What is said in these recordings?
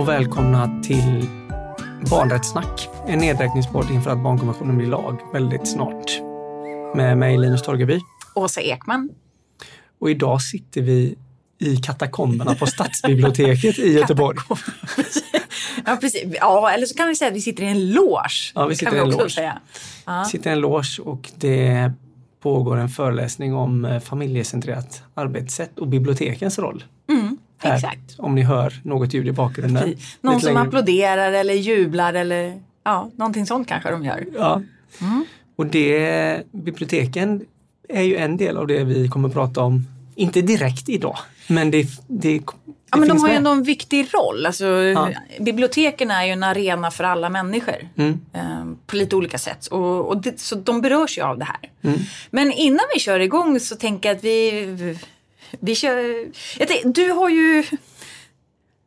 och välkomna till Barnrättssnack. En nedräkningspodd inför att barnkonventionen blir lag väldigt snart. Med mig Linus Torgeby. Åsa Ekman. Och idag sitter vi i katakomberna på Stadsbiblioteket i Göteborg. ja, precis. Ja, eller så kan vi säga att vi sitter i en loge. Ja, vi sitter i en loge. Ja. sitter i en loge och det pågår en föreläsning om familjecentrerat arbetssätt och bibliotekens roll. Här, exakt. Om ni hör något ljud i bakgrunden. Någon som applåderar eller jublar eller ja, någonting sånt kanske de gör. Ja. Mm. Och det, biblioteken är ju en del av det vi kommer att prata om, inte direkt idag, men det, det Ja, men de har ju ändå en viktig roll. Alltså, ja. Biblioteken är ju en arena för alla människor mm. eh, på lite olika sätt. Och, och det, så de berörs ju av det här. Mm. Men innan vi kör igång så tänker jag att vi, vi kör... Tänkte, du har ju...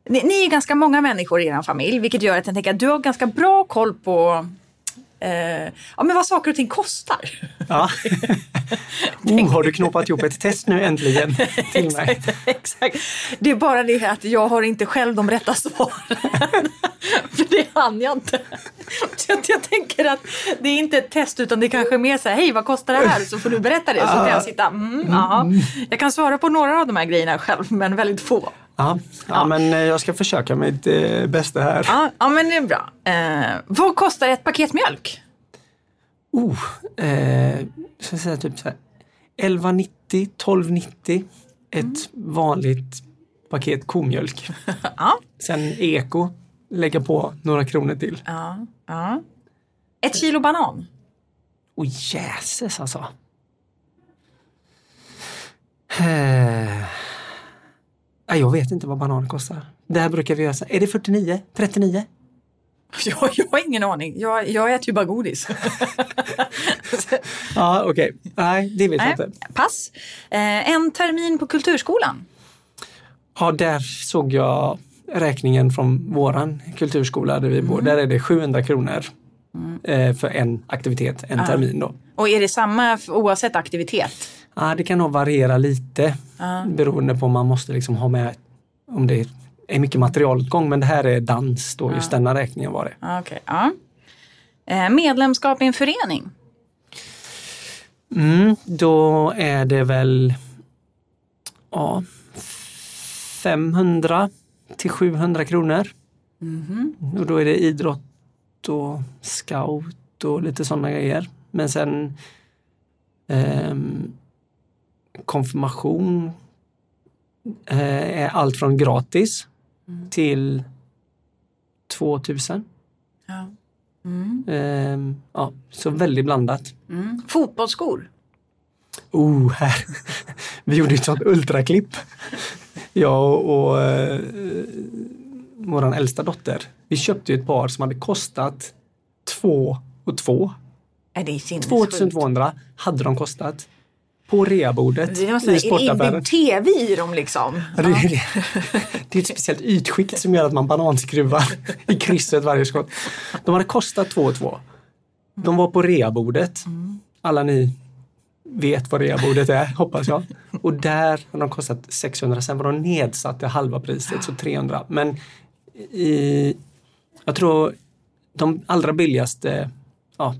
Ni, ni är ganska många människor i er familj vilket gör att jag tänker att du har ganska bra koll på eh, ja, men vad saker och ting kostar. Ja. oh, har du knåpat ihop ett test nu äntligen till mig? exakt, exakt. Det är bara det att jag har inte själv de rätta svaren. För det hann jag inte. Så jag, jag tänker att det är inte ett test utan det är kanske mer så här, hej vad kostar det här? Så får du berätta det. Så kan jag sitta, mm, mm. Jag kan svara på några av de här grejerna själv men väldigt få. Ja, ja, men eh, jag ska försöka mitt eh, bästa här. Ja, ja, men det är bra. Eh, vad kostar ett paket mjölk? Oh, eh, ska säga typ så här 11,90, 12,90 ett mm. vanligt paket komjölk. ja. Sen eko, lägga på några kronor till. Ja, ja. Ett kilo banan? Oj, oh, jäses alltså. Eh. Jag vet inte vad bananer kostar. Där brukar vi göra så. Är det 49? 39? Jag, jag har ingen aning. Jag, jag äter ju bara godis. ja, okej. Okay. Nej, det vet jag inte. Pass. Eh, en termin på kulturskolan. Ja, där såg jag räkningen från våran kulturskola där vi bor. Mm. Där är det 700 kronor mm. för en aktivitet, en ah. termin då. Och är det samma oavsett aktivitet? Ja, det kan nog variera lite uh. beroende på om man måste liksom ha med om det är mycket materialåtgång men det här är dans då, uh. just denna räkningen var det. Okay. Uh. Eh, medlemskap i en förening? Mm, då är det väl ja, 500 till 700 kronor. Mm -hmm. Och då är det idrott och scout och lite sådana grejer. Men sen um, konfirmation eh, är allt från gratis mm. till 2000. Ja. Mm. Eh, ja, så väldigt blandat. Mm. Fotbollsskor? Oh, här. Vi gjorde ett sånt ultraklipp. Jag och, och eh, vår äldsta dotter. Vi köpte ett par som hade kostat två och två. Är det 2200 hade de kostat på reabordet i sportaffären. Är det inbyggd tv i dem liksom? Ja, det, är, det är ett speciellt ytskikt som gör att man bananskruvar i krysset varje skott. De hade kostat 2 2. De var på reabordet. Alla ni vet vad reabordet är, hoppas jag. Och där har de kostat 600. Sen var de nedsatt till halva priset, så 300. Men i, jag tror de allra billigaste ja,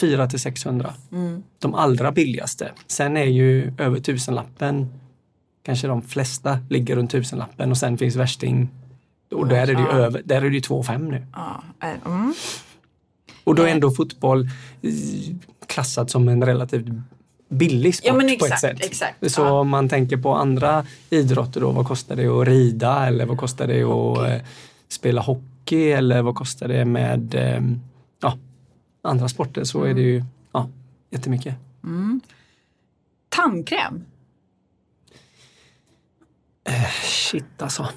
4 till 600. Mm. De allra billigaste. Sen är ju över tusenlappen kanske de flesta ligger runt tusenlappen och sen finns värsting och där är det ju över, där är det ju 2,5 nu. Ja. Eh, mm. Och då är ändå fotboll klassat som en relativt billig sport ja, exakt, på ett sätt. Exakt, så om man tänker på andra idrotter då, vad kostar det att rida eller vad kostar det hockey. att eh, spela hockey eller vad kostar det med eh, andra sporter så är det ju ja, jättemycket. Mm. Tandkräm? Eh, shit alltså.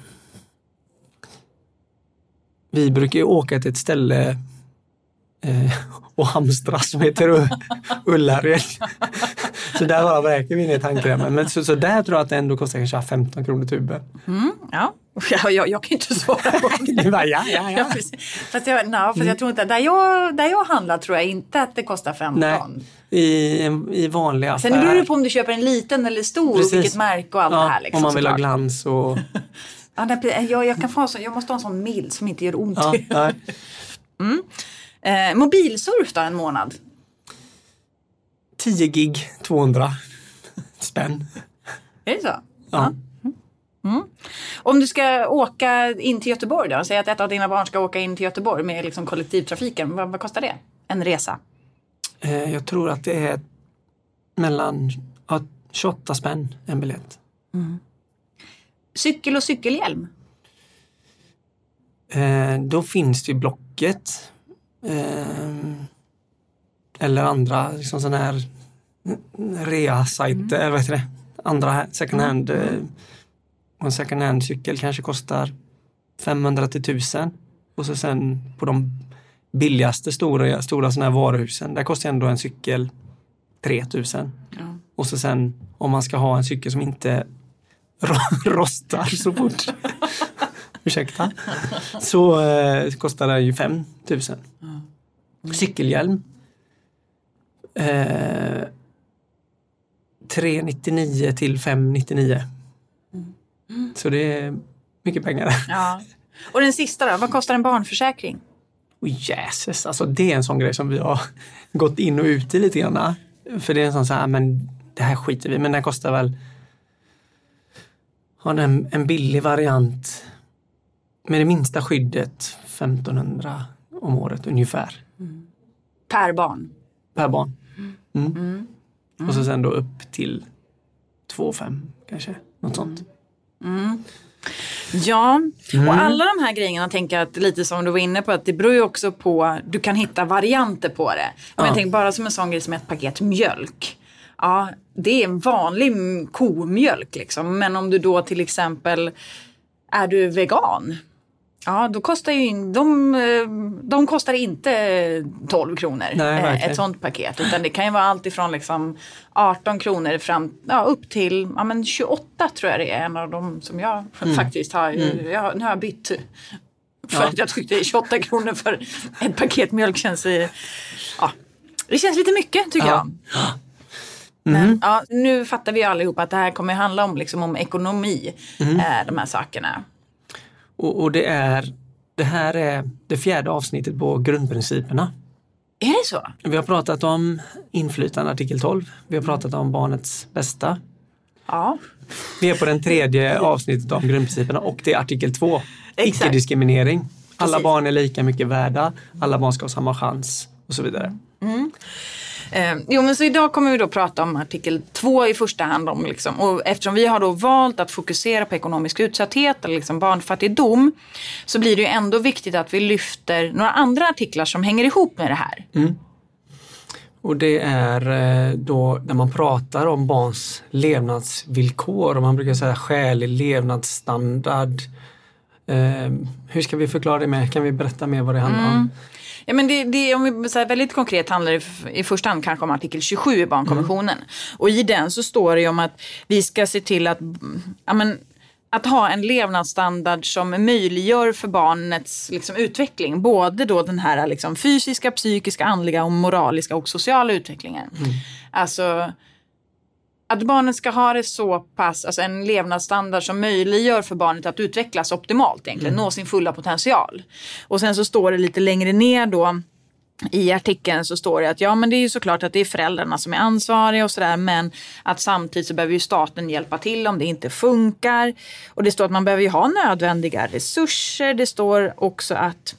Vi brukar ju åka till ett ställe eh, och hamstra som heter Ullared. Så där bara vräker vi ner tandkrämen. Men så, så där tror jag att det ändå kostar kanske 15 kronor tuben. Mm, ja. Ja, jag, jag kan inte svara på det. bara, ja, ja, ja. fast jag, no, fast jag tror inte, där jag, där jag handlar tror jag inte att det kostar 15. Nej, i, i vanliga affärer. Sen beror det på om du köper en liten eller stor Precis. och vilket märke och allt ja, det här. Liksom, om man vill ha glans och Ja, nej, jag, jag, kan få så, jag måste ha en sån mild som inte gör ont. Ja, mm. eh, mobilsurf då en månad? 10 gig, 200 spänn. Är det så? Ja. Mm. Om du ska åka in till Göteborg då, säg att ett av dina barn ska åka in till Göteborg med liksom kollektivtrafiken, vad, vad kostar det? En resa? Eh, jag tror att det är mellan ja, 28 spänn en biljett. Mm. Cykel och cykelhjälm? Eh, då finns det ju Blocket. Eh, eller andra liksom sådana här rea-sajter, mm. vad heter det? Andra second hand. Mm. En second hand cykel kanske kostar 500 till 1000. Och så sen på de billigaste stora, stora sådana här varuhusen, där kostar ändå en cykel 3000. Ja. Och så sen om man ska ha en cykel som inte rostar så fort, ursäkta, så eh, kostar den ju 5000. Mm. Cykelhjälm. Eh, 399 till 599. Mm. Så det är mycket pengar. Ja. Och den sista då, vad kostar en barnförsäkring? Oh, Jesus, alltså det är en sån grej som vi har gått in och ut i lite grann. För det är en sån så här, men det här skiter vi men den kostar väl har en, en billig variant med det minsta skyddet 1500 om året ungefär. Mm. Per barn? Per barn. Mm. Mm. mm. Och så sen då upp till 2 5 kanske, något sånt. Mm. Ja, mm. och alla de här grejerna tänker jag att lite som du var inne på att det beror ju också på, du kan hitta varianter på det. Om ja. jag tänker bara som en sån grej som ett paket mjölk. Ja, det är en vanlig komjölk liksom. Men om du då till exempel är du vegan Ja, då kostar ju de, de kostar inte 12 kronor Nej, ett sånt paket. Utan det kan ju vara allt ifrån liksom 18 kronor fram, ja, upp till ja, men 28 tror jag det är en av de som jag mm. faktiskt har. Mm. Jag, nu har jag bytt. För ja. jag tyckte 28 kronor för ett paket mjölk känns, ja, det känns lite mycket tycker ja. jag. Mm. Men ja, nu fattar vi allihop att det här kommer handla om, liksom, om ekonomi, mm. eh, de här sakerna. Och, och, det, är, det här är det fjärde avsnittet på grundprinciperna. Är det så? Vi har pratat om inflytande artikel 12. Vi har pratat om barnets bästa. Ja. Vi är på den tredje avsnittet om grundprinciperna och det är artikel 2. Icke-diskriminering. Alla Precis. barn är lika mycket värda. Alla barn ska ha samma chans och så vidare. Mm. Eh, jo men så idag kommer vi då prata om artikel 2 i första hand. Om liksom, och eftersom vi har då valt att fokusera på ekonomisk utsatthet eller liksom barnfattigdom så blir det ju ändå viktigt att vi lyfter några andra artiklar som hänger ihop med det här. Mm. Och det är eh, då när man pratar om barns levnadsvillkor och man brukar säga skälig levnadsstandard. Eh, hur ska vi förklara det med? Kan vi berätta mer vad det handlar mm. om? Ja, men det, det, om vi säger väldigt konkret handlar det i första hand kanske om artikel 27 i barnkonventionen. Mm. Och i den så står det ju om att vi ska se till att ja, men, att ha en levnadsstandard som möjliggör för barnets liksom, utveckling. Både då den här liksom, fysiska, psykiska, andliga och moraliska och sociala utvecklingen. Mm. Alltså att barnet ska ha det så pass, alltså en levnadsstandard som möjliggör för barnet att utvecklas optimalt egentligen, mm. nå sin fulla potential. Och sen så står det lite längre ner då i artikeln så står det att ja men det är ju såklart att det är föräldrarna som är ansvariga och sådär men att samtidigt så behöver ju staten hjälpa till om det inte funkar. Och det står att man behöver ju ha nödvändiga resurser. Det står också att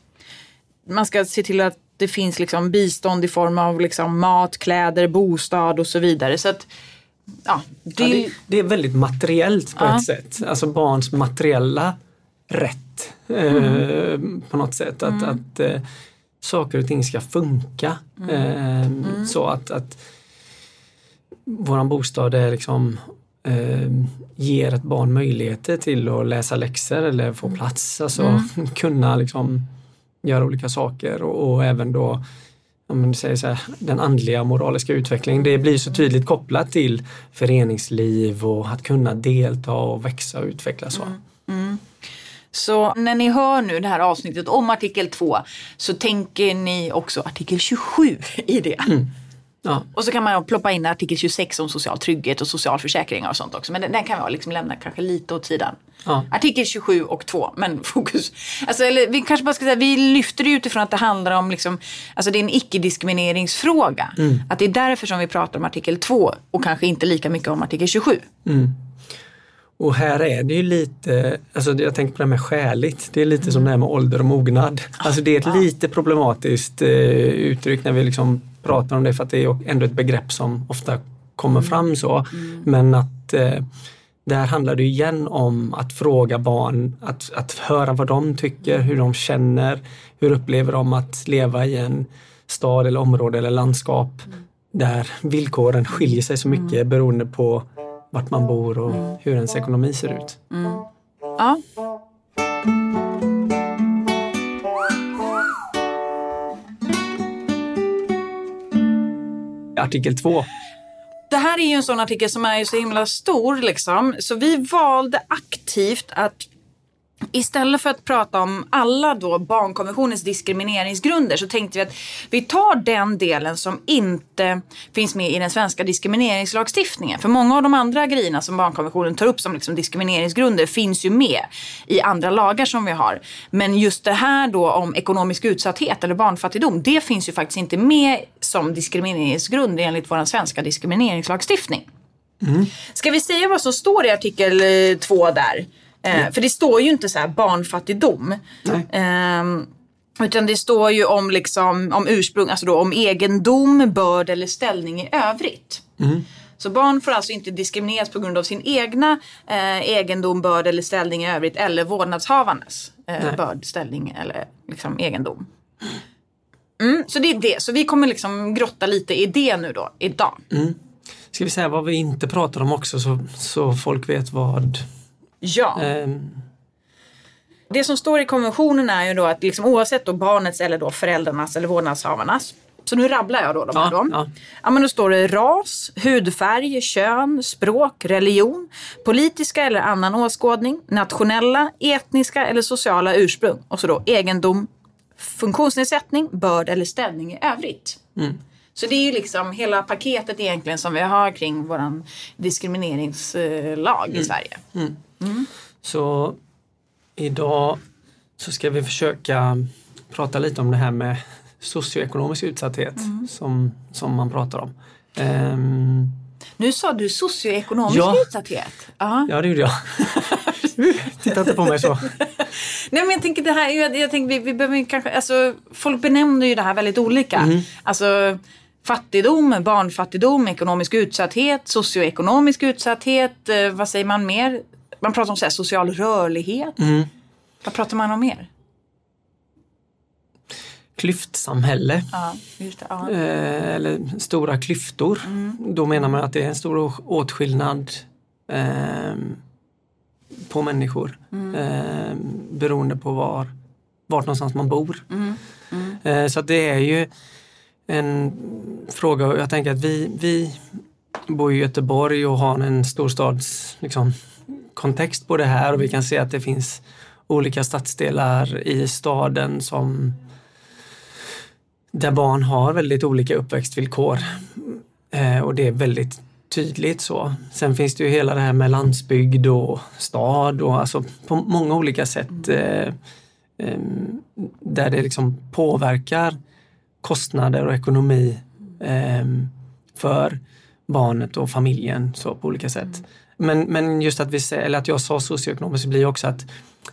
man ska se till att det finns liksom bistånd i form av liksom mat, kläder, bostad och så vidare. Så att ja, det... Ja, det, det, är väldigt materiellt på ja. ett sätt. Alltså barns materiella rätt mm. eh, på något sätt. Att, mm. att eh, saker och ting ska funka. Mm. Eh, mm. så att, att våran bostad är liksom eh, ger ett barn möjligheter till att läsa läxor eller få plats. Alltså mm. kunna liksom göra olika saker och, och även då om man säger så här, den andliga och moraliska utvecklingen. Det blir så tydligt kopplat till föreningsliv och att kunna delta och växa och utvecklas. Mm. Mm. Så när ni hör nu det här avsnittet om artikel 2 så tänker ni också artikel 27 i det. Mm. Ja. Och så kan man ploppa in artikel 26 om social trygghet och socialförsäkringar och sånt också. Men den, den kan vi liksom lämna kanske lite åt sidan. Ja. Artikel 27 och 2, men fokus. Alltså, eller, vi kanske bara ska säga, vi lyfter det utifrån att det handlar om, liksom, alltså det är en icke-diskrimineringsfråga. Mm. Att det är därför som vi pratar om artikel 2 och kanske inte lika mycket om artikel 27. Mm. Och här är det ju lite, alltså jag tänker på det här med skäligt, det är lite som det här med ålder och mognad. Alltså det är ett lite problematiskt eh, uttryck när vi liksom pratar om det för att det är ändå ett begrepp som ofta kommer mm. fram så. Mm. Men att eh, där handlar det igen om att fråga barn, att, att höra vad de tycker, hur de känner, hur upplever de att leva i en stad eller område eller landskap mm. där villkoren skiljer sig så mycket mm. beroende på vart man bor och mm. hur ens ekonomi ser ut. Mm. Ja. Artikel 2. Det här är ju en sån artikel som är så himla stor liksom. Så vi valde aktivt att Istället för att prata om alla då barnkonventionens diskrimineringsgrunder så tänkte vi att vi tar den delen som inte finns med i den svenska diskrimineringslagstiftningen. För många av de andra grejerna som barnkonventionen tar upp som liksom diskrimineringsgrunder finns ju med i andra lagar som vi har. Men just det här då om ekonomisk utsatthet eller barnfattigdom, det finns ju faktiskt inte med som diskrimineringsgrund enligt vår svenska diskrimineringslagstiftning. Mm. Ska vi säga vad som står i artikel 2 eh, där? Eh, för det står ju inte så här barnfattigdom. Eh, utan det står ju om, liksom, om ursprung, alltså då om egendom, börd eller ställning i övrigt. Mm. Så barn får alltså inte diskrimineras på grund av sin egna eh, egendom, börd eller ställning i övrigt eller vårdnadshavarnas eh, börd, ställning eller liksom, egendom. Mm, så det är det. Så vi kommer liksom grotta lite i det nu då, idag. Mm. Ska vi säga vad vi inte pratar om också så, så folk vet vad Ja. Um. Det som står i konventionen är ju då att liksom, oavsett då barnets eller då föräldrarnas eller vårdnadshavarnas så nu rabblar jag då de här ja, då. Ja. ja. men då står det ras, hudfärg, kön, språk, religion, politiska eller annan åskådning, nationella, etniska eller sociala ursprung och så då egendom, funktionsnedsättning, börd eller ställning i övrigt. Mm. Så det är ju liksom hela paketet egentligen som vi har kring våran diskrimineringslag mm. i Sverige. Mm. Mm. Så idag så ska vi försöka prata lite om det här med socioekonomisk utsatthet mm. som, som man pratar om. Um, nu sa du socioekonomisk ja. utsatthet. Aha. Ja, det gjorde jag. Titta inte på mig så. Nej men jag tänker det här, jag, jag tänker vi, vi behöver kanske, alltså folk benämner ju det här väldigt olika. Mm. Alltså fattigdom, barnfattigdom, ekonomisk utsatthet, socioekonomisk utsatthet, eh, vad säger man mer? Man pratar om så här, social rörlighet. Mm. Vad pratar man om mer? Klyftsamhälle. Ja, det, ja. eh, eller stora klyftor. Mm. Då menar man att det är en stor åtskillnad eh, på människor. Mm. Eh, beroende på var, vart någonstans man bor. Mm. mm. Eh, så det är ju en fråga jag tänker att vi, vi bor i Göteborg och har en storstads liksom, kontext på det här och vi kan se att det finns olika stadsdelar i staden som där barn har väldigt olika uppväxtvillkor. Eh, och det är väldigt tydligt så. Sen finns det ju hela det här med landsbygd och stad och alltså på många olika sätt eh, eh, där det liksom påverkar kostnader och ekonomi eh, för barnet och familjen så på olika sätt. Men, men just att, vi, eller att jag sa socioekonomiskt blir också att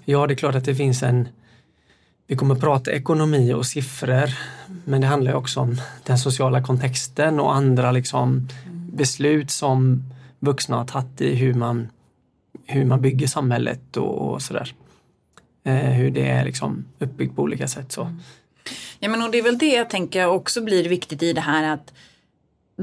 ja, det är klart att det finns en vi kommer prata ekonomi och siffror men det handlar också om den sociala kontexten och andra liksom beslut som vuxna har tagit i hur man, hur man bygger samhället och, och sådär. Eh, hur det är liksom uppbyggt på olika sätt. Så. Ja, men och det är väl det jag tänker också blir viktigt i det här att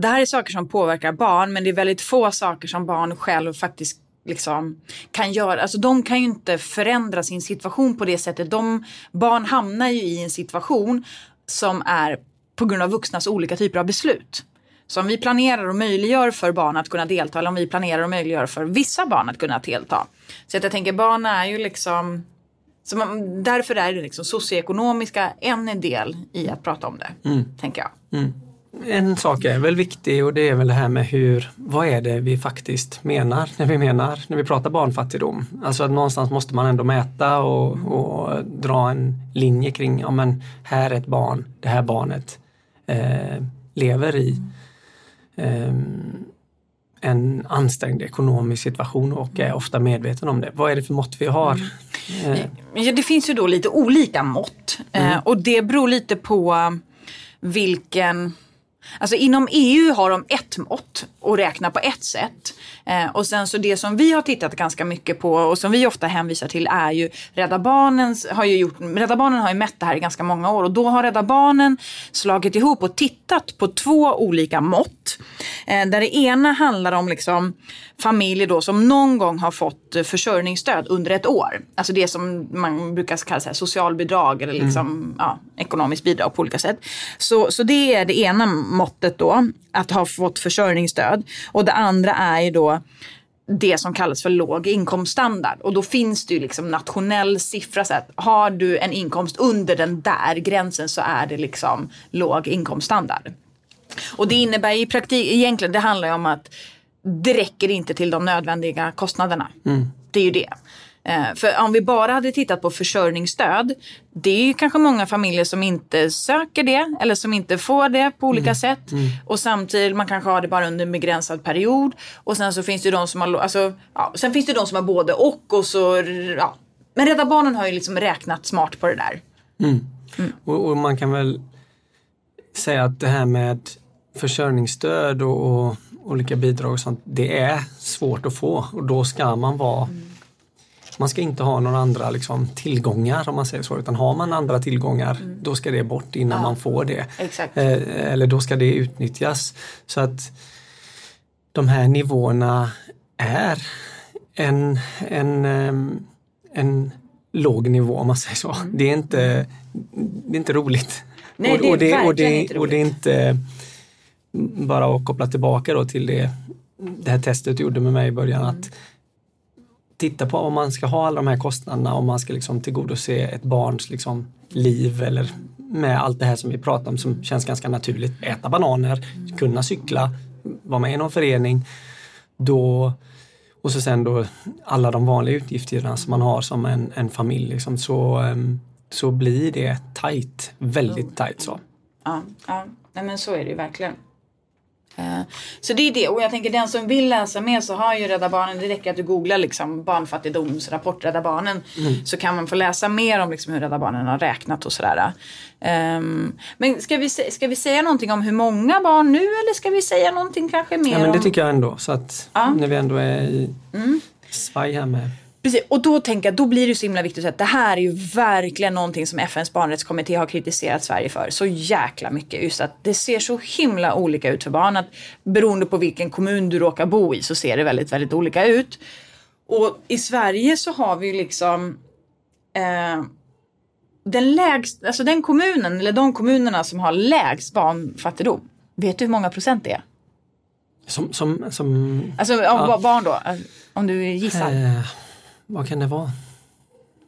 det här är saker som påverkar barn men det är väldigt få saker som barn själv faktiskt liksom kan göra. Alltså de kan ju inte förändra sin situation på det sättet. De, barn hamnar ju i en situation som är på grund av vuxnas olika typer av beslut. Så om vi planerar och möjliggör för barn att kunna delta eller om vi planerar och möjliggör för vissa barn att kunna delta. Så att jag tänker barn är ju liksom så man, därför är det liksom socioekonomiska en del i att prata om det, mm. tänker jag. Mm. En sak är väl viktig och det är väl det här med hur, vad är det vi faktiskt menar när vi menar, när vi pratar barnfattigdom. Alltså att någonstans måste man ändå mäta och, och dra en linje kring, ja men här är ett barn, det här barnet eh, lever i eh, en ansträngd ekonomisk situation och är ofta medveten om det. Vad är det för mått vi har? Mm. Ja, det finns ju då lite olika mått mm. eh, och det beror lite på vilken Alltså inom EU har de ett mått och räknar på ett sätt. Eh, och sen så det som vi har tittat ganska mycket på och som vi ofta hänvisar till är ju Rädda Barnen har ju gjort, Rädda Barnen har ju mätt det här i ganska många år och då har Rädda Barnen slagit ihop och tittat på två olika mått. Eh, där det ena handlar om liksom familjer då som någon gång har fått försörjningsstöd under ett år. Alltså det som man brukar kalla så socialbidrag eller liksom, mm. ja, ekonomiskt bidrag på olika sätt. Så, så det är det ena måttet då, att ha fått försörjningsstöd. Och det andra är ju då det som kallas för låg inkomststandard. Och då finns det ju liksom nationell siffra. Så att har du en inkomst under den där gränsen så är det liksom låg inkomststandard. Och det innebär i praktik, egentligen det handlar ju om att det räcker inte till de nödvändiga kostnaderna. Mm. Det är ju det. Eh, för om vi bara hade tittat på försörjningsstöd, det är ju kanske många familjer som inte söker det eller som inte får det på olika mm. sätt. Mm. Och samtidigt, man kanske har det bara under en begränsad period. Och sen så finns det de som har, alltså, ja, sen finns det de som har både och och så, ja. Men Rädda Barnen har ju liksom räknat smart på det där. Mm. mm. Och, och, man kan väl säga att det här med försörjningsstöd och, och olika bidrag och sånt, det är svårt att få och då ska man vara mm. Man ska inte ha några andra liksom, tillgångar om man säger så, utan har man andra tillgångar mm. då ska det bort innan ja. man får det. Eh, eller då ska det utnyttjas. Så att de här nivåerna är en, en, en låg nivå om man säger så. Mm. Det, är inte, det är inte roligt. Nej, det är och, det, och, det, inte roligt. och det är inte bara att koppla tillbaka då till det, det här testet du gjorde med mig i början. Mm. att Titta på om man ska ha alla de här kostnaderna, om man ska liksom tillgodose ett barns liksom liv eller med allt det här som vi pratar om som känns ganska naturligt. Äta bananer, kunna cykla, vara med i någon förening. Då, och så sen då alla de vanliga utgifterna som man har som en, en familj. Liksom, så, ehm, så blir det tajt, väldigt tajt så. Ja, ja. Nej, men så är det ju verkligen. Eh, så det är det. Och jag tänker den som vill läsa mer så har ju Rädda Barnen, det räcker att du googlar liksom barnfattigdomsrapport Rädda Barnen. Mm. Så kan man få läsa mer om liksom hur Rädda Barnen har räknat och sådär. Um, men ska vi, ska vi säga någonting om hur många barn nu eller ska vi säga någonting kanske mer Ja men det om... tycker jag ändå. Så att ja. när vi ändå är i mm. svaj här med Precis, och då tänker jag, då blir det så himla viktigt att det här är ju verkligen någonting som FNs barnrättskommitté har kritiserat Sverige för så jäkla mycket. Just att det ser så himla olika ut för barn. Att beroende på vilken kommun du råkar bo i så ser det väldigt, väldigt olika ut. Och i Sverige så har vi ju liksom eh, den lägst, alltså den kommunen eller de kommunerna som har lägst barnfattigdom. Vet du hur många procent det är? Som, som, som alltså ja. barn då, om du gissar. Eh vad kan det vara?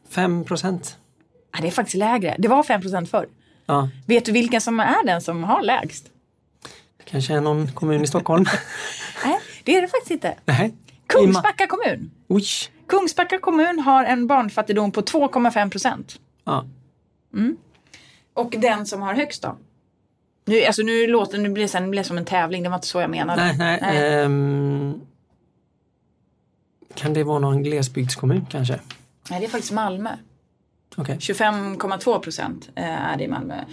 5 procent? Ja, det är faktiskt lägre. Det var 5 procent förr. Ja. Vet du vilken som är den som har lägst? Det kanske är någon kommun i Stockholm? Nej, det är det faktiskt inte. Nej. Kungsbacka kommun. Oj. Kungsbacka kommun har en barnfattigdom på 2,5 procent. Ja. Mm. Och den som har högst då? Nu, alltså nu låter nu blir det, blir som en tävling, det var inte så jag menade. Nej, nej. nej. Um, kan det vara någon glesbygdskommun kanske? Nej, det är faktiskt Malmö. Okay. 25,2 procent eh, är det i Malmö.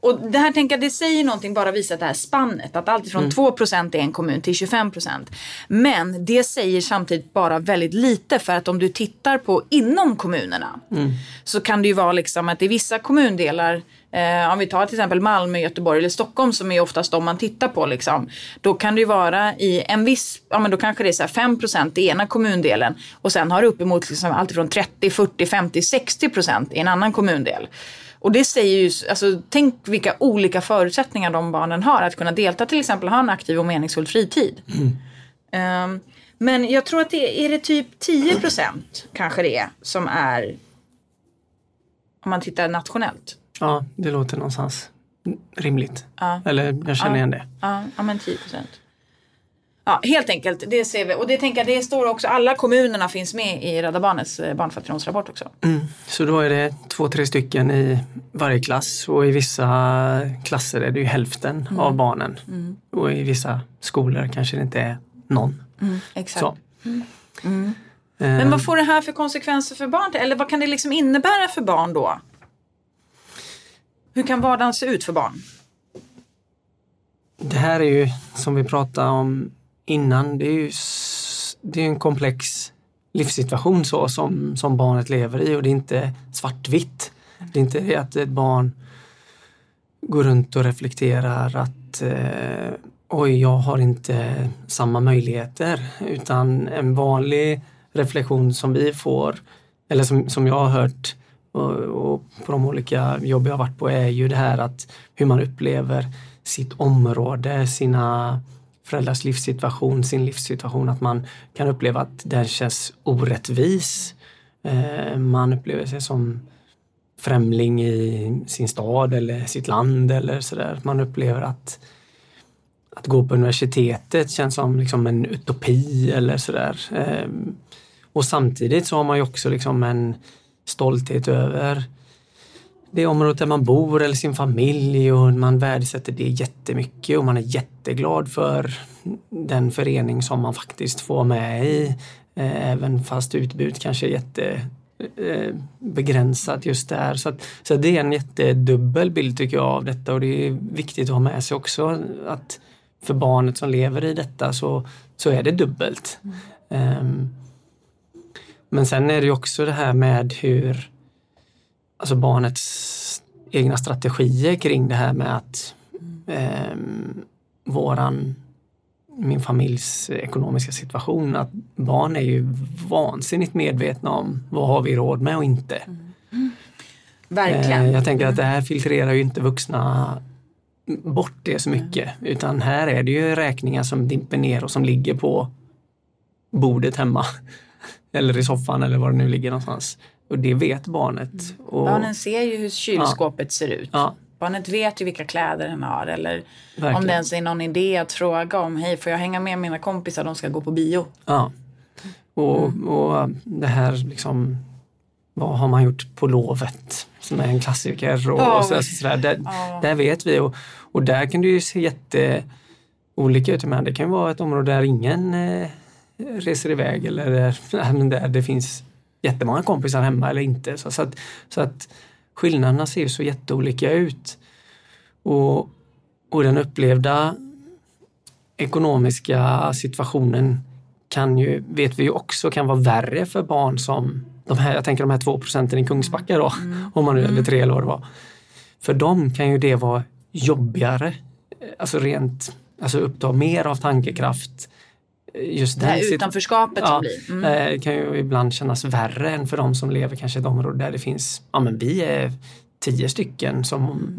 Och det här tänker jag, det säger någonting, bara visar det här spannet. Att allt från mm. 2 procent i en kommun till 25 procent. Men det säger samtidigt bara väldigt lite för att om du tittar på inom kommunerna mm. så kan det ju vara liksom att i vissa kommundelar Eh, om vi tar till exempel Malmö, Göteborg eller Stockholm som är oftast de man tittar på. Liksom, då kan det ju vara i en viss, ja men då kanske det är så 5 i ena kommundelen och sen har det uppemot liksom allt från 30, 40, 50, 60 procent i en annan kommundel. Och det säger ju, alltså tänk vilka olika förutsättningar de barnen har att kunna delta till exempel ha en aktiv och meningsfull fritid. Mm. Um, men jag tror att det är det typ 10 kanske det är som är om man tittar nationellt. Ja, det låter någonstans rimligt. Ja. Eller jag känner ja. igen det. Ja, ja men 10 procent. Ja, helt enkelt. Det ser vi. Och det tänker jag, det står också, alla kommunerna finns med i Rädda Barnens eh, barnfattigdomsrapport också. Mm. Så då är det två, tre stycken i varje klass och i vissa klasser är det ju hälften mm. av barnen. Mm. Och i vissa skolor kanske det inte är någon. Mm, exakt. Mm. Mm. Men vad får det här för konsekvenser för barn? Eller vad kan det liksom innebära för barn då? Hur kan vardagen se ut för barn? Det här är ju som vi pratade om innan, det är ju det är en komplex livssituation så som, som barnet lever i och det är inte svartvitt. Det är inte det att ett barn går runt och reflekterar att eh, oj, jag har inte samma möjligheter utan en vanlig reflektion som vi får eller som, som jag har hört och, och på de olika jobb jag har varit på är ju det här att hur man upplever sitt område, sina föräldrars livssituation, sin livssituation, att man kan uppleva att den känns orättvis. Eh, man upplever sig som främling i sin stad eller sitt land eller sådär. Man upplever att att gå på universitetet känns som liksom en utopi eller sådär. Eh, och samtidigt så har man ju också liksom en stolthet över det området där man bor eller sin familj och man värdesätter det jättemycket och man är jätteglad för den förening som man faktiskt får med i. Eh, även fast utbudet kanske är jätte eh, just där. Så, att, så det är en jättedubbel bild tycker jag av detta och det är viktigt att ha med sig också att för barnet som lever i detta så, så är det dubbelt. Mm. Um, men sen är det också det här med hur alltså barnets egna strategier kring det här med att eh, våran min familjs ekonomiska situation att barn är ju vansinnigt medvetna om vad har vi råd med och inte. Mm. Verkligen. Eh, jag tänker att det här filtrerar ju inte vuxna bort det så mycket mm. utan här är det ju räkningar som dimper ner och som ligger på bordet hemma. Eller i soffan eller var det nu ligger någonstans. Och det vet barnet. Mm. Och, Barnen ser ju hur kylskåpet ja. ser ut. Ja. Barnet vet ju vilka kläder den har eller Verkligen. om det ens är någon idé att fråga om hej får jag hänga med mina kompisar de ska gå på bio. Ja. Och, mm. och det här liksom vad har man gjort på lovet? Som är en klassiker. Och, oh. och så, så där, där, oh. där, vet vi och, och där kan det ju se jätte olika ut. Men det kan vara ett område där ingen eh, reser iväg eller där, det finns jättemånga kompisar hemma eller inte. Så, så, att, så att skillnaderna ser så jätteolika ut. Och, och den upplevda ekonomiska situationen kan ju, vet vi ju också kan vara värre för barn som de här, jag tänker de här två procenten i Kungsbacka då, mm. om man nu, eller tre eller vad det var. För dem kan ju det vara jobbigare, alltså rent, alltså uppta mer av tankekraft just det här utanförskapet ja, som blir. Mm. Eh, kan ju ibland kännas värre än för de som lever kanske i ett område där det finns, ja men vi är tio stycken som,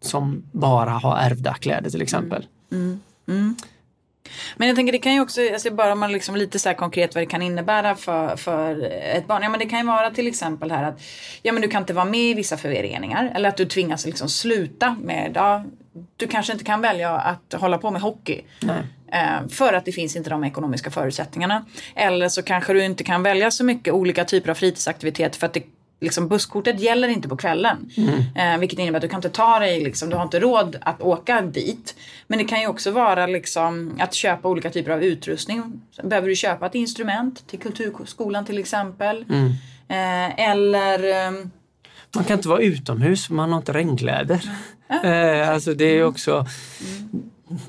som bara har ärvda kläder till exempel. Mm. Mm. Men jag tänker det kan ju också, alltså bara man liksom lite så här konkret vad det kan innebära för, för ett barn. Ja men det kan ju vara till exempel här att ja men du kan inte vara med i vissa föreningar eller att du tvingas liksom sluta med, ja, du kanske inte kan välja att hålla på med hockey. Nej. Eh, för att det finns inte de ekonomiska förutsättningarna. Eller så kanske du inte kan välja så mycket olika typer av fritidsaktiviteter för att det liksom busskortet gäller inte på kvällen. Mm. Eh, vilket innebär att du kan inte ta dig, liksom, du har inte råd att åka dit. Men det kan ju också vara liksom, att köpa olika typer av utrustning. Behöver du köpa ett instrument till kulturskolan till exempel. Mm. Eh, eller eh, man kan inte vara utomhus för man har inte regnkläder. Mm. alltså det är också mm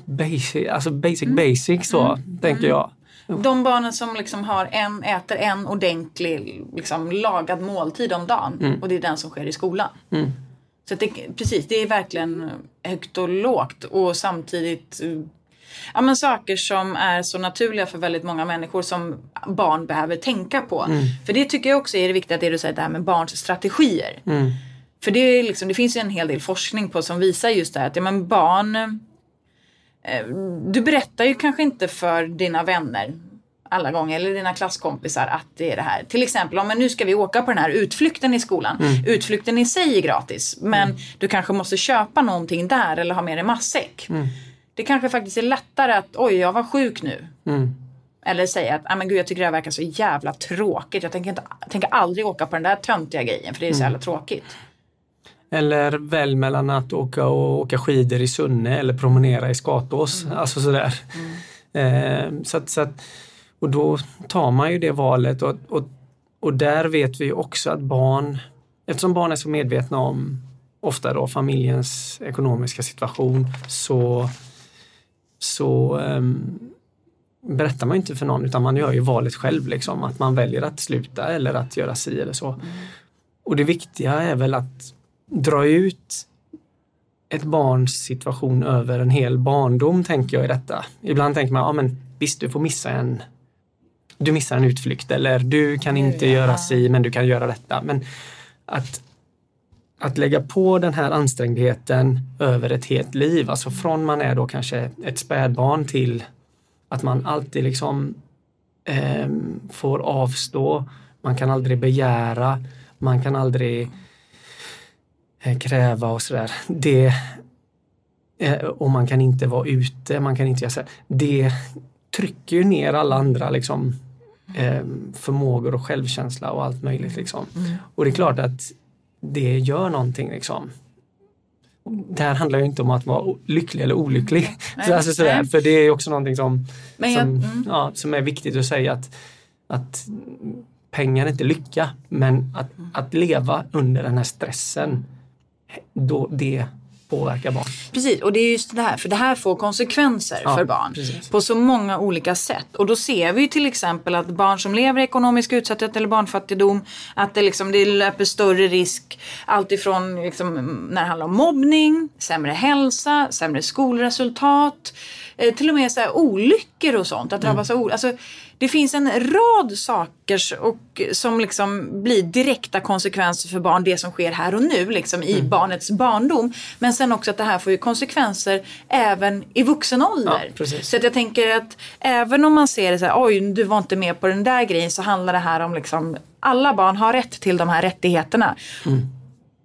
basic, alltså basic mm. basic så, mm. tänker jag. De barnen som liksom har en, äter en ordentlig liksom, lagad måltid om dagen mm. och det är den som sker i skolan. Mm. Så det, precis, det är verkligen högt och lågt och samtidigt ja, men saker som är så naturliga för väldigt många människor som barn behöver tänka på. Mm. För det tycker jag också är det viktiga, det du säger, det här med barns strategier. Mm. För det, liksom, det finns ju en hel del forskning på som visar just det här att ja, men barn du berättar ju kanske inte för dina vänner alla gånger, eller dina klasskompisar, att det är det här. Till exempel, om nu ska vi åka på den här utflykten i skolan. Mm. Utflykten i sig är gratis, men mm. du kanske måste köpa någonting där eller ha med dig matsäck. Mm. Det kanske faktiskt är lättare att, oj, jag var sjuk nu. Mm. Eller säga att, ah, men gud, jag tycker det här verkar så jävla tråkigt. Jag tänker, inte, tänker aldrig åka på den där töntiga grejen, för det är så mm. jävla tråkigt. Eller välj mellan att åka och åka skidor i Sunne eller promenera i Skatås. Mm. Alltså sådär. Mm. Eh, så att, så att, och då tar man ju det valet och, och, och där vet vi också att barn, eftersom barn är så medvetna om ofta då familjens ekonomiska situation så, så um, berättar man inte för någon utan man gör ju valet själv liksom att man väljer att sluta eller att göra si eller så. Mm. Och det viktiga är väl att dra ut ett barns situation över en hel barndom tänker jag i detta. Ibland tänker man, ja men visst du får missa en du missar en utflykt eller du kan inte ja. göra si men du kan göra detta. Men att, att lägga på den här ansträngdheten över ett helt liv, alltså från man är då kanske ett spädbarn till att man alltid liksom eh, får avstå, man kan aldrig begära, man kan aldrig kräva och sådär. Det, eh, och man kan inte vara ute, man kan inte göra så. Det trycker ju ner alla andra liksom, eh, förmågor och självkänsla och allt möjligt. Liksom. Mm. Och det är klart att det gör någonting. Liksom. Det här handlar ju inte om att vara lycklig eller olycklig. Nej, alltså sådär, för det är också någonting som, jag, som, mm. ja, som är viktigt att säga att, att pengar är inte lycka men att, att leva under den här stressen, då, det påverkar barn. Precis, och det är just det här, för det här får konsekvenser ja, för barn precis. på så många olika sätt. Och då ser vi till exempel att barn som lever i ekonomisk utsatthet eller barnfattigdom, att det, liksom, det löper större risk alltifrån liksom, när det handlar om mobbning, sämre hälsa, sämre skolresultat, eh, till och med så här, olyckor och sånt. Att drabbas mm. av alltså, det finns en rad saker och, som liksom blir direkta konsekvenser för barn. Det som sker här och nu liksom, i mm. barnets barndom. Men sen också att det här får ju konsekvenser även i vuxen ålder. Ja, så att jag tänker att även om man ser det så här, oj du var inte med på den där grejen så handlar det här om liksom alla barn har rätt till de här rättigheterna. Mm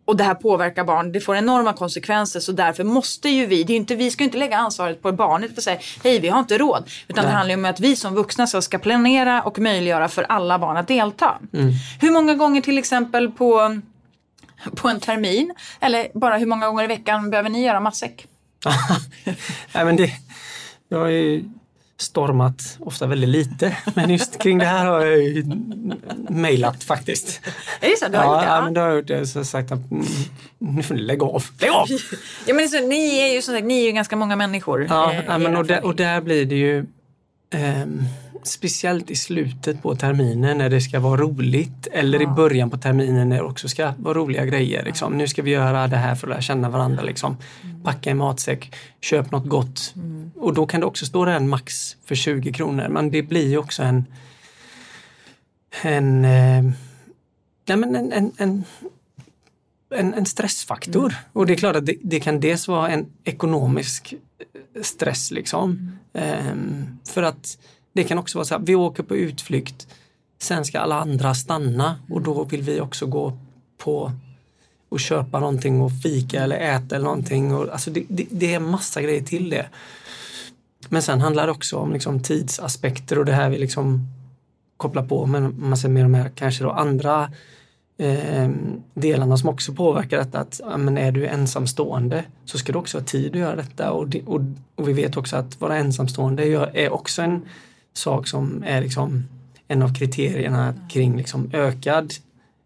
och det här påverkar barn, det får enorma konsekvenser så därför måste ju vi, det är inte, vi ska inte lägga ansvaret på barnet och säga hej vi har inte råd. Utan Nej. det handlar ju om att vi som vuxna ska planera och möjliggöra för alla barn att delta. Mm. Hur många gånger till exempel på, på en termin eller bara hur många gånger i veckan behöver ni göra matsäck? Nej men det, jag är stormat ofta väldigt lite. Men just kring det här har jag ju mejlat faktiskt. Är det så? Du har ja, gjort det? Ja, men då har jag gjort det. Så sagt att mm, nu får ni lägga av. Lägg av! ja, men så, ni är ju som sagt, ni är ju ganska många människor. Ja, eh, men och, där, och där blir det ju eh, speciellt i slutet på terminen när det ska vara roligt eller ja. i början på terminen när det också ska vara roliga grejer. Liksom. Nu ska vi göra det här för att lära känna varandra. Liksom. Mm. Packa en matsäck, köp något gott. Mm. Och då kan det också stå där en max för 20 kronor men det blir ju också en en, eh, nej men en, en, en en, en stressfaktor. Mm. Och det är klart att det, det, kan dels vara en ekonomisk stress liksom. Mm. Um, för att det kan också vara så att vi åker på utflykt, sen ska alla andra stanna och då vill vi också gå på och köpa någonting och fika eller äta eller någonting. Och, alltså det, det, det är massa grejer till det. Men sen handlar det också om liksom tidsaspekter och det här vi liksom kopplar på med massa med de här kanske då andra eh, delarna som också påverkar detta. Att ja, men är du ensamstående så ska du också ha tid att göra detta och, det, och, och vi vet också att vara ensamstående är också en sak som är liksom en av kriterierna kring liksom ökad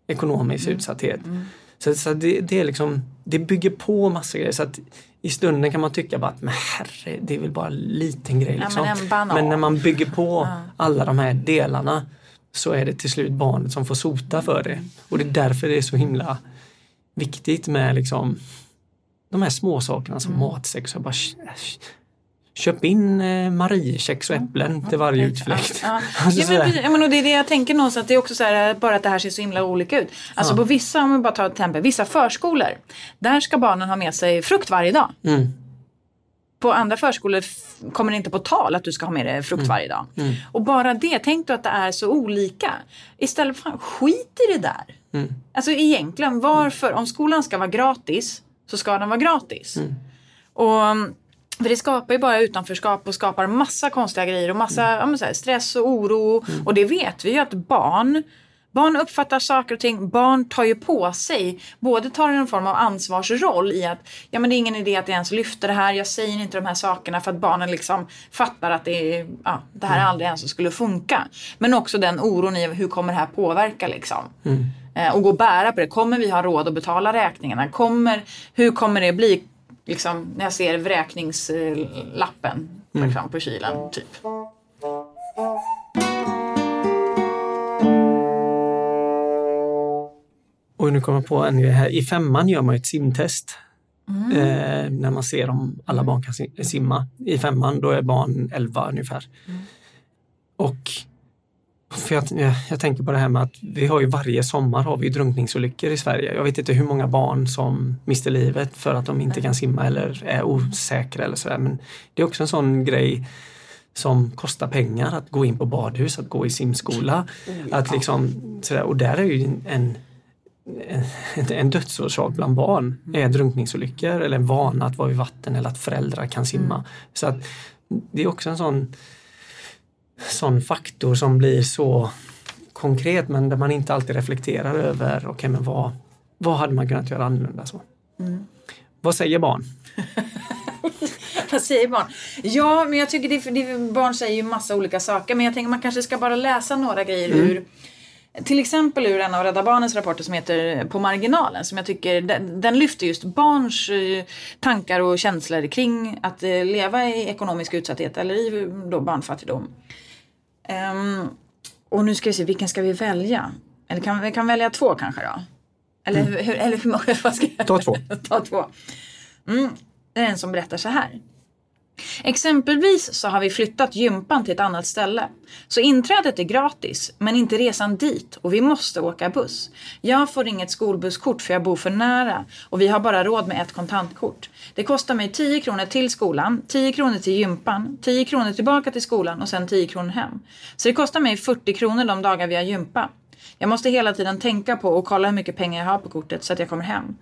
ekonomisk mm. utsatthet. Mm. Så, så det, det, är liksom, det bygger på massa grejer. Så att I stunden kan man tycka bara att men herre, det är väl bara en liten grej. Liksom. Ja, men, men, när man bygger på alla de här delarna så är det till slut barnet som får sota för det. Och det är därför det är så himla viktigt med liksom de här små sakerna som mm. matsex. Bara, Köp in eh, Mariekex och äpplen till varje utflykt. Ja, ja. ja, men, men, och det är det jag tänker någonstans, att det är också så här, bara att det här ser så himla olika ut. Alltså på vissa, om vi bara tar ett exempel, vissa förskolor, där ska barnen ha med sig frukt varje dag. Mm. på andra förskolor kommer det inte på tal att du ska ha med dig frukt mm. varje dag. Mm. Och bara det, tänk då att det är så olika. Istället för skit i det där. Mm. Alltså egentligen, varför, om skolan ska vara gratis så ska den vara gratis. Mm. Och för det skapar ju bara utanförskap och skapar massa konstiga grejer och massa mm. ja, här, stress och oro. Mm. Och det vet vi ju att barn Barn uppfattar saker och ting. Barn tar ju på sig, både tar en form av ansvarsroll i att ja men det är ingen idé att jag ens lyfter det här, jag säger inte de här sakerna för att barnen liksom fattar att det, är, ja, det här mm. aldrig ens skulle funka. Men också den oron i hur kommer det här påverka liksom. Mm. Eh, och gå och bära på det. Kommer vi ha råd att betala räkningarna? Kommer, hur kommer det bli liksom, när jag ser vräkningslappen mm. på kylen? Typ. Och nu kommer jag på en grej här. I femman gör man ett simtest. Mm. Eh, när man ser om alla barn kan simma. I femman då är barn 11 ungefär. Mm. Och för jag, jag, jag, tänker på det här med att vi har ju varje sommar har vi drunkningsolyckor i Sverige. Jag vet inte hur många barn som mister livet för att de inte kan simma eller är osäkra eller sådär. Men det är också en sån grej som kostar pengar att gå in på badhus, att gå i simskola. Mm. Att liksom, sådär, och där är ju en en dödsorsak bland barn är drunkningsolyckor eller en vana att vara i vatten eller att föräldrar kan simma. Mm. Så att Det är också en sån, sån faktor som blir så konkret men där man inte alltid reflekterar över, okej okay, men vad, vad hade man kunnat göra annorlunda? Så. Mm. Vad säger barn? Vad säger barn? Ja, men jag tycker det, det, barn säger ju massa olika saker men jag tänker man kanske ska bara läsa några grejer mm. ur till exempel ur en av Rädda Barnens rapporter som heter På marginalen som jag tycker den, den lyfter just barns eh, tankar och känslor kring att eh, leva i ekonomisk utsatthet eller i då barnfattigdom. Um, och nu ska vi se, vilken ska vi välja? Eller kan vi kan välja två kanske då? Eller, mm. hur, eller hur många? Ska jag? Ta två. Ta två. Mm, det är en som berättar så här. Exempelvis så har vi flyttat gympan till ett annat ställe. Så inträdet är gratis, men inte resan dit och vi måste åka buss. Jag får inget skolbusskort för jag bor för nära och vi har bara råd med ett kontantkort. Det kostar mig 10 kronor till skolan, 10 kronor till gympan, 10 kronor tillbaka till skolan och sen 10 kronor hem. Så det kostar mig 40 kronor de dagar vi har gympa. Jag måste hela tiden tänka på och kolla hur mycket pengar jag har på kortet så att jag kommer hem.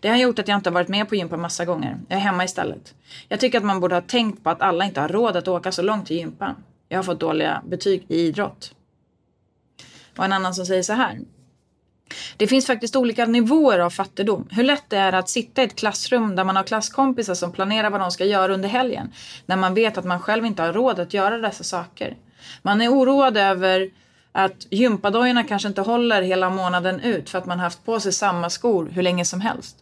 Det har gjort att jag inte har varit med på gympa massa gånger. Jag är hemma istället. Jag tycker att man borde ha tänkt på att alla inte har råd att åka så långt till gympan. Jag har fått dåliga betyg i idrott. Och en annan som säger så här. Det finns faktiskt olika nivåer av fattigdom. Hur lätt det är att sitta i ett klassrum där man har klasskompisar som planerar vad de ska göra under helgen. När man vet att man själv inte har råd att göra dessa saker. Man är oroad över att gympadojorna kanske inte håller hela månaden ut för att man haft på sig samma skor hur länge som helst.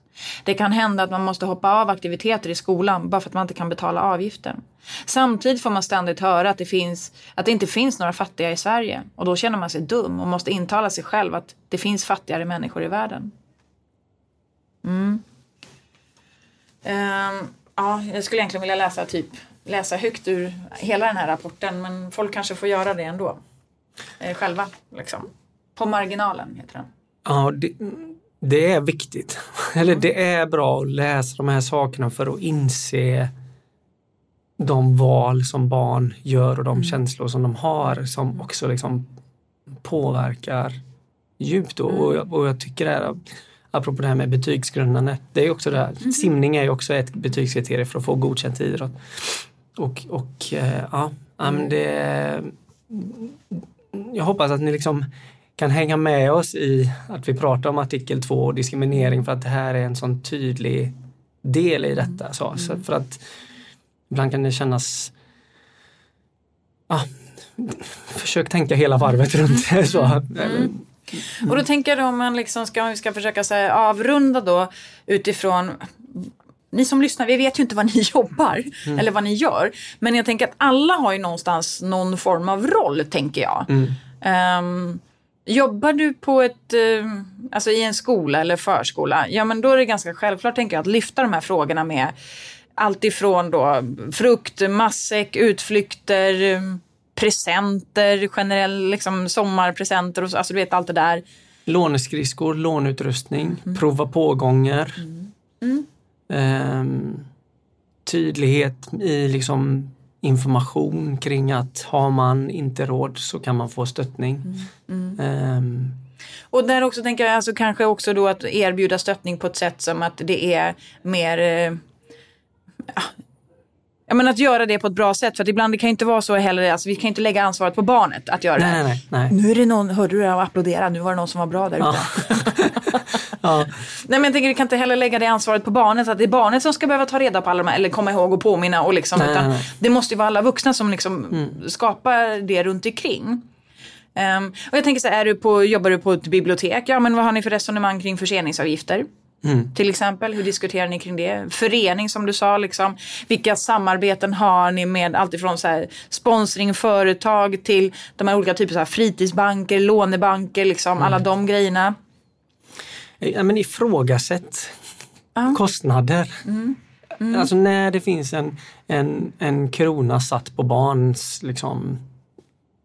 Det kan hända att man måste hoppa av aktiviteter i skolan bara för att man inte kan betala avgiften. Samtidigt får man ständigt höra att det, finns, att det inte finns några fattiga i Sverige och då känner man sig dum och måste intala sig själv att det finns fattigare människor i världen. Mm. Um, ja, jag skulle egentligen vilja läsa, typ, läsa högt ur hela den här rapporten men folk kanske får göra det ändå eh, själva. Liksom. På marginalen heter den. Ja, det, det är viktigt. Eller det är bra att läsa de här sakerna för att inse de val som barn gör och de mm. känslor som de har som också liksom påverkar djupt. Mm. Och, jag, och jag tycker det här, apropå det här med betygsgrundande, det är också det här, mm. simning är ju också ett betygskriterium för att få godkänt i idrott. Och, och eh, ja, mm. det, jag hoppas att ni liksom kan hänga med oss i att vi pratar om artikel 2 och diskriminering för att det här är en sån tydlig del i detta. Så, så för att ibland kan det kännas ah, Försök tänka hela varvet runt det. Så. Mm. Och då tänker jag om man liksom ska, ska försöka säga, avrunda då utifrån ni som lyssnar, vi vet ju inte vad ni jobbar mm. eller vad ni gör. Men jag tänker att alla har ju någonstans någon form av roll, tänker jag. Mm. Um, jobbar du på ett, uh, alltså i en skola eller förskola, ja men då är det ganska självklart, tänker jag, att lyfta de här frågorna med allt ifrån då frukt, matsäck, utflykter, presenter, generell liksom sommarpresenter och så, alltså du vet allt det där. Låneskridskor, lånutrustning, mm. prova pågånger. Mm. Um, tydlighet i liksom information kring att har man inte råd så kan man få stöttning. Mm. Mm. Um, och där också tänker jag alltså kanske också då att erbjuda stöttning på ett sätt som att det är mer eh, Ja, men att göra det på ett bra sätt. För att ibland det kan inte vara så heller. Alltså, vi kan inte lägga ansvaret på barnet att göra nej, det. Nej, nej. Nu är det någon, hörde du det? Applådera. Nu var det någon som var bra där ute. Ja. ja. Nej, men jag tänker vi kan inte heller lägga det ansvaret på barnet. Att det är barnet som ska behöva ta reda på alla de här, eller komma ihåg och påminna. Och liksom, nej, utan nej, Det måste ju vara alla vuxna som liksom mm. skapar det runt omkring. Um, och jag tänker så här, är du på, jobbar du på ett bibliotek? Ja, men vad har ni för resonemang kring förseningsavgifter? Mm. Till exempel, hur diskuterar ni kring det? Förening som du sa, liksom. vilka samarbeten har ni med alltifrån så här, sponsring, företag till de här olika typerna av fritidsbanker, lånebanker, liksom, mm. alla de grejerna? Ja, men ifrågasätt uh. kostnader. Mm. Mm. Alltså när det finns en, en, en krona satt på barns liksom,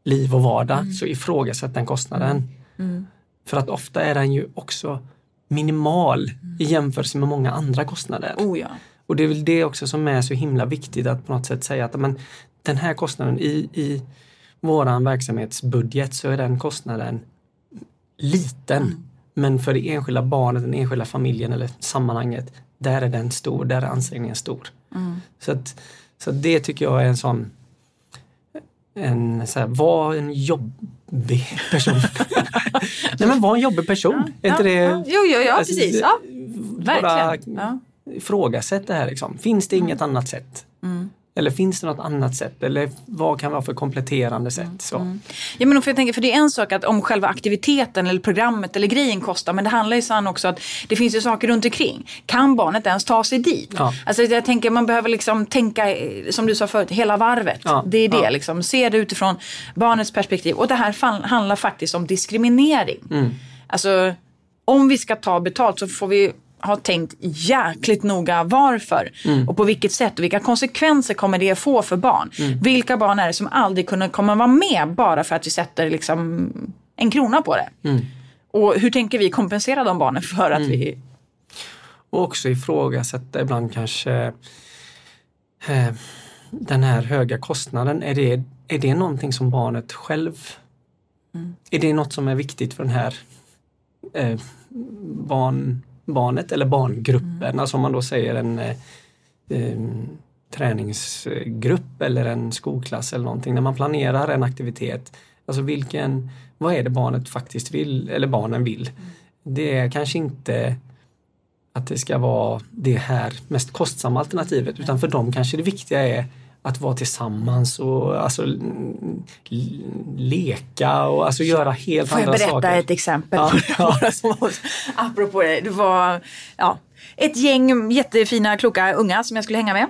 liv och vardag mm. så ifrågasätt den kostnaden. Mm. För att ofta är den ju också minimal i jämförelse med många andra kostnader. Oh ja. Och det är väl det också som är så himla viktigt att på något sätt säga att men, den här kostnaden i, i våran verksamhetsbudget så är den kostnaden liten. Men för det enskilda barnet, den enskilda familjen eller sammanhanget, där är den stor, där är ansträngningen stor. Mm. Så, att, så att det tycker jag är en sån en, så här, var en jobbig person. Nej men var en jobbig person. Ja, är inte ja, det, Jo, jo, ja alltså, precis. Ja, verkligen. Bara ifrågasätt det här. Liksom. Finns det inget mm. annat sätt? Mm. Eller finns det något annat sätt? Eller vad kan vara för kompletterande sätt? Så. Mm. Ja, men för, jag tänker, för det är en sak att om själva aktiviteten eller programmet eller grejen kostar men det handlar ju sen också att det finns ju saker runt omkring. Kan barnet ens ta sig dit? Ja. Alltså, jag tänker man behöver liksom tänka, som du sa förut, hela varvet. Ja. Det är det, ja. liksom. se det utifrån barnets perspektiv. Och det här handlar faktiskt om diskriminering. Mm. Alltså, om vi ska ta betalt så får vi har tänkt jäkligt noga varför mm. och på vilket sätt och vilka konsekvenser kommer det få för barn. Mm. Vilka barn är det som aldrig kunna, kommer vara med bara för att vi sätter liksom en krona på det? Mm. Och hur tänker vi kompensera de barnen för att mm. vi... Och också ifrågasätta ibland kanske eh, den här höga kostnaden. Är det, är det någonting som barnet själv... Mm. Är det något som är viktigt för den här eh, barn barnet eller barngruppen, mm. alltså om man då säger en eh, träningsgrupp eller en skolklass eller någonting. När man planerar en aktivitet, alltså vilken, vad är det barnet faktiskt vill eller barnen vill? Mm. Det är kanske inte att det ska vara det här mest kostsamma alternativet utan för dem kanske det viktiga är att vara tillsammans och alltså, leka och alltså göra helt andra saker. Får jag berätta saker. ett exempel? Ja, apropå det. Det var ja, ett gäng jättefina, kloka unga som jag skulle hänga med.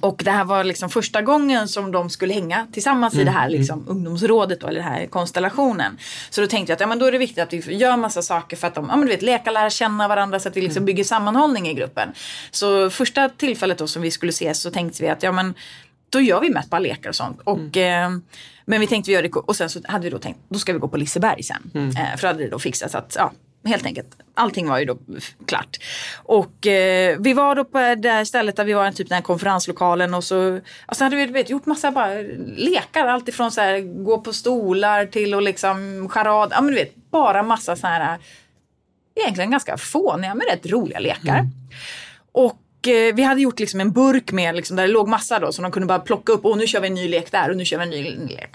Och det här var liksom första gången som de skulle hänga tillsammans mm. i det här mm. liksom, ungdomsrådet då, eller den här konstellationen. Så då tänkte jag att ja, men då är det viktigt att vi gör massa saker för att de, ja, men du vet, leka, lära känna varandra så att vi liksom mm. bygger sammanhållning i gruppen. Så första tillfället då som vi skulle ses så tänkte vi att ja men då gör vi mest bara lekar och sånt. Och, mm. eh, men vi tänkte vi gör det och sen så hade vi då tänkt då ska vi gå på Liseberg sen. Mm. Eh, för då hade det då fixats att ja, helt enkelt. Allting var ju då klart. Och eh, vi var då på det här stället där vi var typ den här konferenslokalen och så alltså hade vi vet, gjort massa bara lekar. Alltifrån så här gå på stolar till och liksom charad. Ja men du vet bara massa så här egentligen ganska fåniga men rätt roliga lekar. Mm. Och eh, Eh, vi hade gjort liksom en burk med, liksom, där det låg massa då, så de kunde bara plocka upp, och nu kör vi en ny lek där och nu kör vi en ny, lek.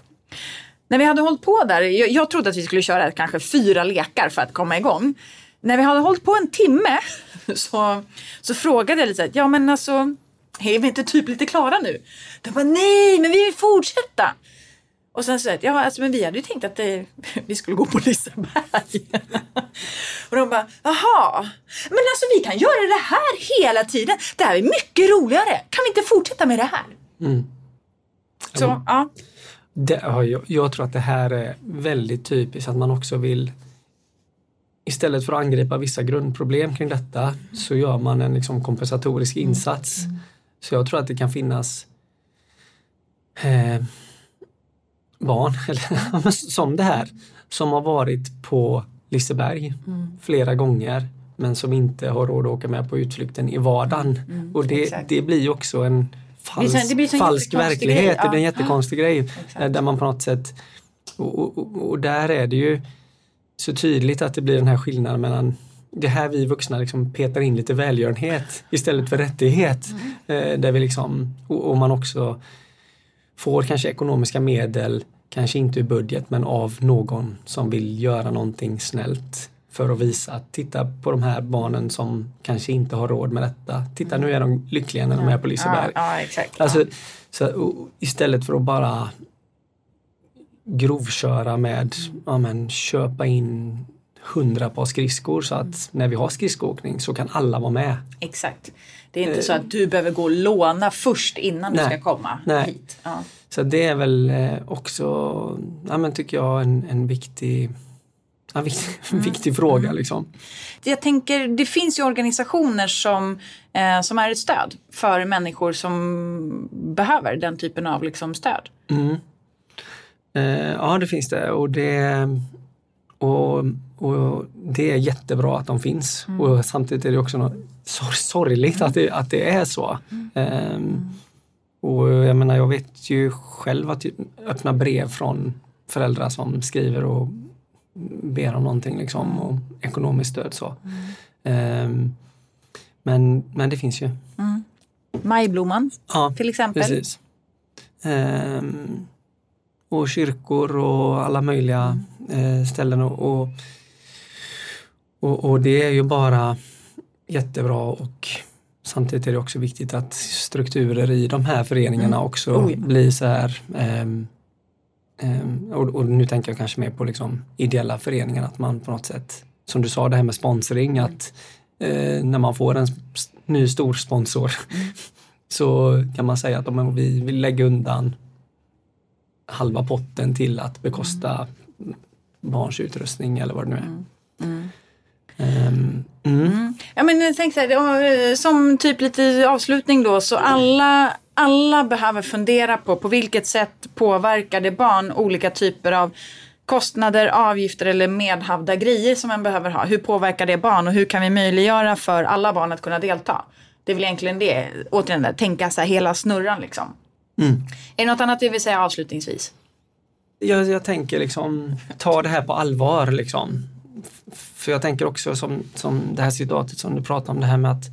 När vi hade hållit på där, jag, jag trodde att vi skulle köra kanske fyra lekar för att komma igång. När vi hade hållit på en timme så, så frågade jag lite så här, ja men alltså, är vi inte typ lite klara nu? De bara, nej men vi vill fortsätta. Och sen så ja alltså men vi hade ju tänkt att det, vi skulle gå på Liseberg. och de bara, jaha, men alltså vi kan göra det här hela tiden. Det här är mycket roligare. Kan vi inte fortsätta med det här? Mm. Så, ja. ja. Det, jag, jag tror att det här är väldigt typiskt att man också vill Istället för att angripa vissa grundproblem kring detta så gör man en liksom kompensatorisk insats. Mm. Så jag tror att det kan finnas eh, barn, eller, som det här, som har varit på Liseberg mm. flera gånger men som inte har råd att åka med på utflykten i vardagen. Mm, och det, det blir också en falsk, det blir falsk verklighet, grej. det blir en jättekonstig ja. grej. Exakt. Där man på något sätt och, och, och, där är det ju så tydligt att det blir den här skillnaden mellan det här vi vuxna liksom petar in lite välgörenhet istället för rättighet. Mm. Eh, där vi liksom, och, och, man också får kanske ekonomiska medel, kanske inte ur budget men av någon som vill göra någonting snällt för att visa att titta på de här barnen som kanske inte har råd med detta. Titta nu är de lyckliga när de är på Liseberg. Ja, ja, exakt. Alltså, så, istället för att bara grovköra med, ja men köpa in hundra par skridskor så att när vi har skridskoåkning så kan alla vara med. Exakt. Det är inte så att du behöver gå och låna först innan nej, du ska komma nej. hit. Ja. Så det är väl eh, också, ja men tycker jag, en, en viktig en viktig, mm. viktig fråga. Mm. Liksom. Jag tänker, det finns ju organisationer som, eh, som är ett stöd för människor som behöver den typen av liksom, stöd. Mm. Eh, ja, det finns det. Och det, och, och det är jättebra att de finns. Mm. Och samtidigt är det också något sorgligt att det, att det är så. Eh, och jag menar, jag vet ju själv att öppna brev från föräldrar som skriver och ber om någonting liksom och ekonomiskt stöd så. Um, men, men det finns ju. Mm. Majblomman ja, till exempel. Precis. Um, och kyrkor och alla möjliga uh, ställen och, och, och, och, det är ju bara jättebra och samtidigt är det också viktigt att strukturer i de här föreningarna mm. också oh, ja. blir så här um, Ehm, och, och, nu tänker jag kanske mer på liksom ideella föreningar, att man på något sätt, som du sa det här med sponsring, att eh, när man får en ny stor sponsor mm. så kan man säga att om vi vill lägga undan halva potten till att bekosta mm. barns utrustning eller vad det nu är. Mm. Um, mm. Ja, men tänk så här, som typ lite avslutning då, så alla alla behöver fundera på på vilket sätt påverkar det barn olika typer av kostnader, avgifter eller medhavda grejer som man behöver ha. Hur påverkar det barn och hur kan vi möjliggöra för alla barn att kunna delta? Det är väl egentligen det, återigen där, tänka så här hela snurran liksom. Mm. Är det något annat du vill säga avslutningsvis? Jag, jag tänker liksom, ta det här på allvar liksom. För jag tänker också som, som det här citatet som du pratade om, det här med att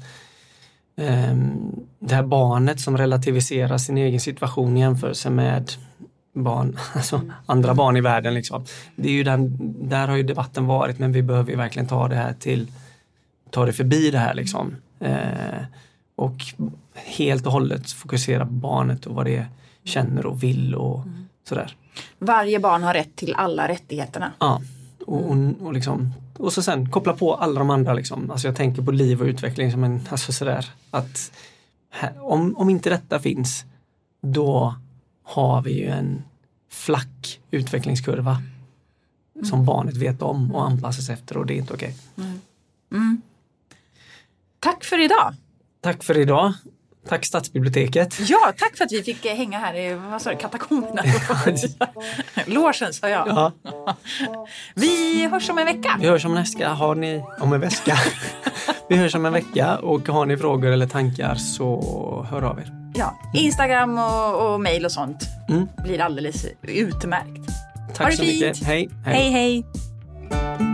Ehm, det här barnet som relativiserar sin egen situation i jämförelse med barn, alltså andra barn i världen. Liksom. Det är ju den, där har ju debatten varit men vi behöver ju verkligen ta det här till, ta det förbi det här liksom. Eh, och helt och hållet fokusera på barnet och vad det känner och vill och mm. sådär. Varje barn har rätt till alla rättigheterna. Ja, och, och, och liksom och så sen koppla på alla de andra liksom. Alltså jag tänker på liv och utveckling som en, alltså sådär att om, om inte detta finns då har vi ju en flack utvecklingskurva mm. som barnet vet om och anpassas efter och det är inte okej. Okay. Mm. Mm. Tack för idag! Tack för idag! Tack Stadsbiblioteket. Ja, tack för att vi fick hänga här i vad sa du, katakomberna. Logen sa jag. Ja. Vi hörs om en vecka. Vi hörs om en vecka. Har ni om en vecka? vi hörs om en vecka och har ni frågor eller tankar så hör av er. Ja, Instagram och, och mail och sånt mm. blir alldeles utmärkt. Tack så fint. mycket. Hej. Hej, hej. hej.